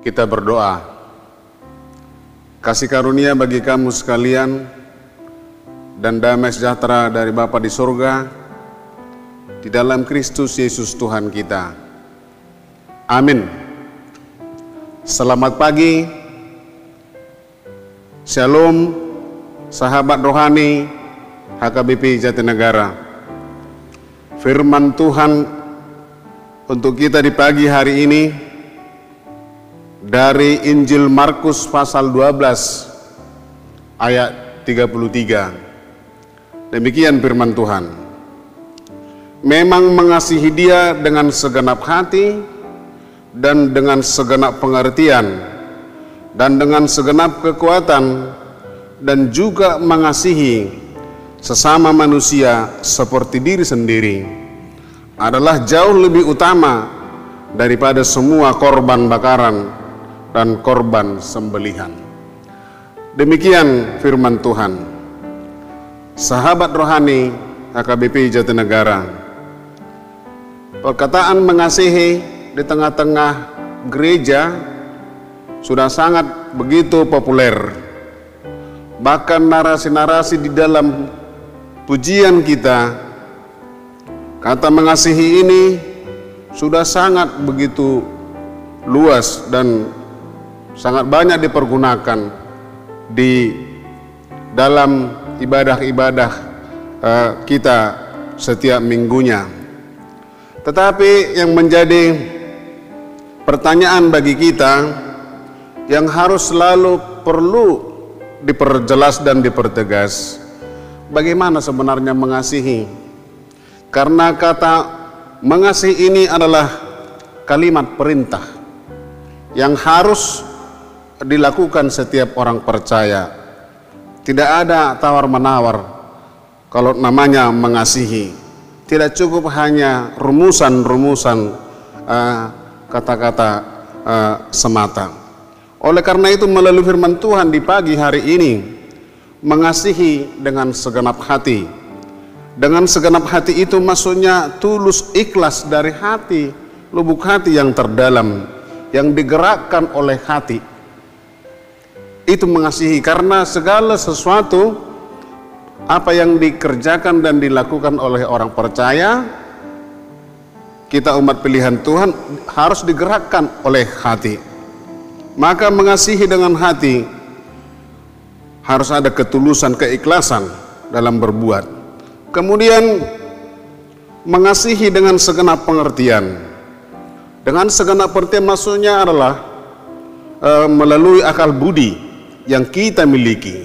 Kita berdoa. Kasih karunia bagi kamu sekalian dan damai sejahtera dari Bapa di surga di dalam Kristus Yesus Tuhan kita. Amin. Selamat pagi. Shalom sahabat rohani HKBP Jatinegara. Firman Tuhan untuk kita di pagi hari ini dari Injil Markus pasal 12 ayat 33. Demikian firman Tuhan. Memang mengasihi dia dengan segenap hati dan dengan segenap pengertian dan dengan segenap kekuatan dan juga mengasihi sesama manusia seperti diri sendiri adalah jauh lebih utama daripada semua korban bakaran dan korban sembelihan. Demikian firman Tuhan. Sahabat rohani HKBP Jatinegara. Perkataan mengasihi di tengah-tengah gereja sudah sangat begitu populer. Bahkan narasi-narasi di dalam pujian kita kata mengasihi ini sudah sangat begitu luas dan sangat banyak dipergunakan di dalam ibadah-ibadah uh, kita setiap minggunya. Tetapi yang menjadi pertanyaan bagi kita yang harus selalu perlu diperjelas dan dipertegas, bagaimana sebenarnya mengasihi? Karena kata mengasihi ini adalah kalimat perintah yang harus dilakukan setiap orang percaya. Tidak ada tawar-menawar kalau namanya mengasihi. Tidak cukup hanya rumusan-rumusan kata-kata uh, uh, semata. Oleh karena itu melalui firman Tuhan di pagi hari ini mengasihi dengan segenap hati. Dengan segenap hati itu maksudnya tulus ikhlas dari hati, lubuk hati yang terdalam yang digerakkan oleh hati itu mengasihi karena segala sesuatu apa yang dikerjakan dan dilakukan oleh orang percaya kita umat pilihan Tuhan harus digerakkan oleh hati. Maka mengasihi dengan hati harus ada ketulusan keikhlasan dalam berbuat. Kemudian mengasihi dengan segenap pengertian. Dengan segenap pengertian maksudnya adalah e, melalui akal budi yang kita miliki.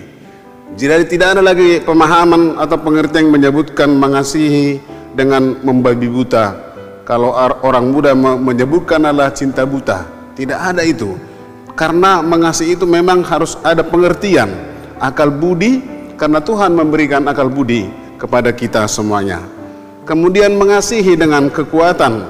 Jadi tidak ada lagi pemahaman atau pengertian yang menyebutkan mengasihi dengan membabi buta. Kalau orang muda menyebutkan adalah cinta buta, tidak ada itu. Karena mengasihi itu memang harus ada pengertian, akal budi, karena Tuhan memberikan akal budi kepada kita semuanya. Kemudian mengasihi dengan kekuatan.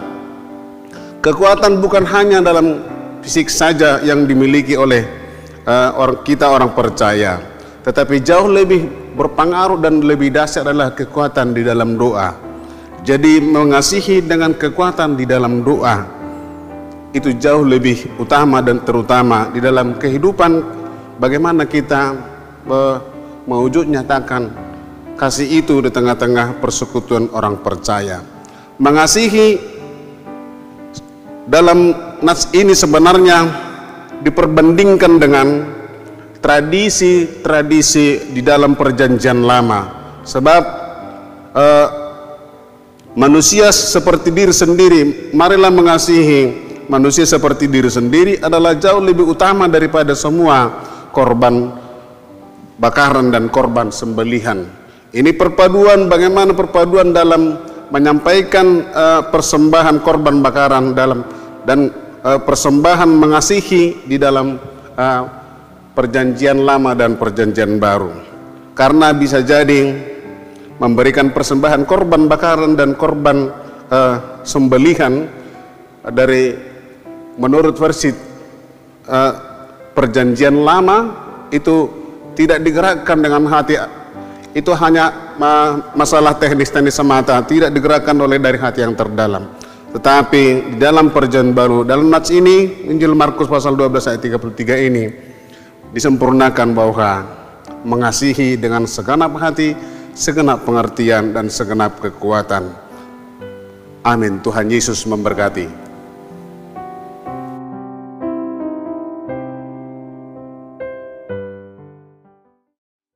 Kekuatan bukan hanya dalam fisik saja yang dimiliki oleh uh, orang kita orang percaya. Tetapi jauh lebih berpengaruh dan lebih dahsyat adalah kekuatan di dalam doa. Jadi mengasihi dengan kekuatan di dalam doa itu jauh lebih utama dan terutama di dalam kehidupan. Bagaimana kita uh, mewujud nyatakan kasih itu di tengah-tengah persekutuan orang percaya. Mengasihi dalam nas ini sebenarnya diperbandingkan dengan tradisi-tradisi di dalam perjanjian lama. Sebab uh, manusia seperti diri sendiri marilah mengasihi manusia seperti diri sendiri adalah jauh lebih utama daripada semua korban bakaran dan korban sembelihan. Ini perpaduan bagaimana perpaduan dalam menyampaikan uh, persembahan korban bakaran dalam dan uh, persembahan mengasihi di dalam uh, perjanjian lama dan perjanjian baru. Karena bisa jadi memberikan persembahan korban bakaran dan korban uh, sembelihan dari menurut versi uh, perjanjian lama itu tidak digerakkan dengan hati itu hanya masalah teknis-teknis semata tidak digerakkan oleh dari hati yang terdalam Tetapi di dalam perjanjian baru, dalam nats ini, Injil Markus pasal 12 ayat 33 ini, disempurnakan bahwa mengasihi dengan segenap hati, segenap pengertian, dan segenap kekuatan. Amin. Tuhan Yesus memberkati.